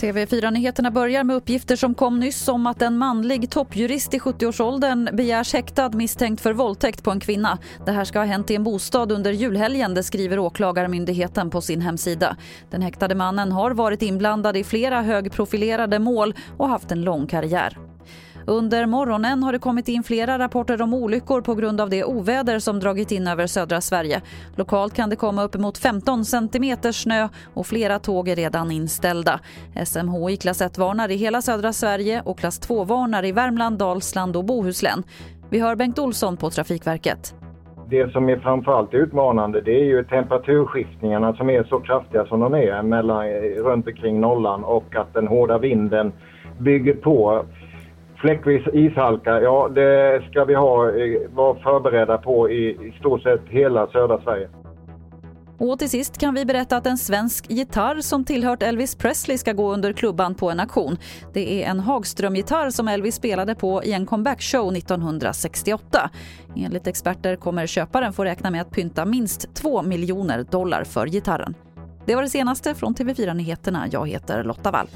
TV4-nyheterna börjar med uppgifter som kom nyss om att en manlig toppjurist i 70-årsåldern begärs häktad misstänkt för våldtäkt på en kvinna. Det här ska ha hänt i en bostad under julhelgen, det skriver Åklagarmyndigheten på sin hemsida. Den häktade mannen har varit inblandad i flera högprofilerade mål och haft en lång karriär. Under morgonen har det kommit in flera rapporter om olyckor på grund av det oväder som dragit in över södra Sverige. Lokalt kan det komma uppemot 15 centimeter snö och flera tåg är redan inställda. SMHI klass 1-varnar i hela södra Sverige och klass 2-varnar i Värmland, Dalsland och Bohuslän. Vi hör Bengt Olsson på Trafikverket. Det som är framförallt utmanande det är ju temperaturskiftningarna som är så kraftiga som de är mellan, eh, runt omkring nollan och att den hårda vinden bygger på Fläckvis ishalka, ja det ska vi ha, eh, vara förberedda på i, i stort sett hela södra Sverige. Och till sist kan vi berätta att en svensk gitarr som tillhört Elvis Presley ska gå under klubban på en auktion. Det är en Hagström-gitarr som Elvis spelade på i en comebackshow 1968. Enligt experter kommer köparen få räkna med att pynta minst 2 miljoner dollar för gitarren. Det var det senaste från TV4 Nyheterna. Jag heter Lotta Wall.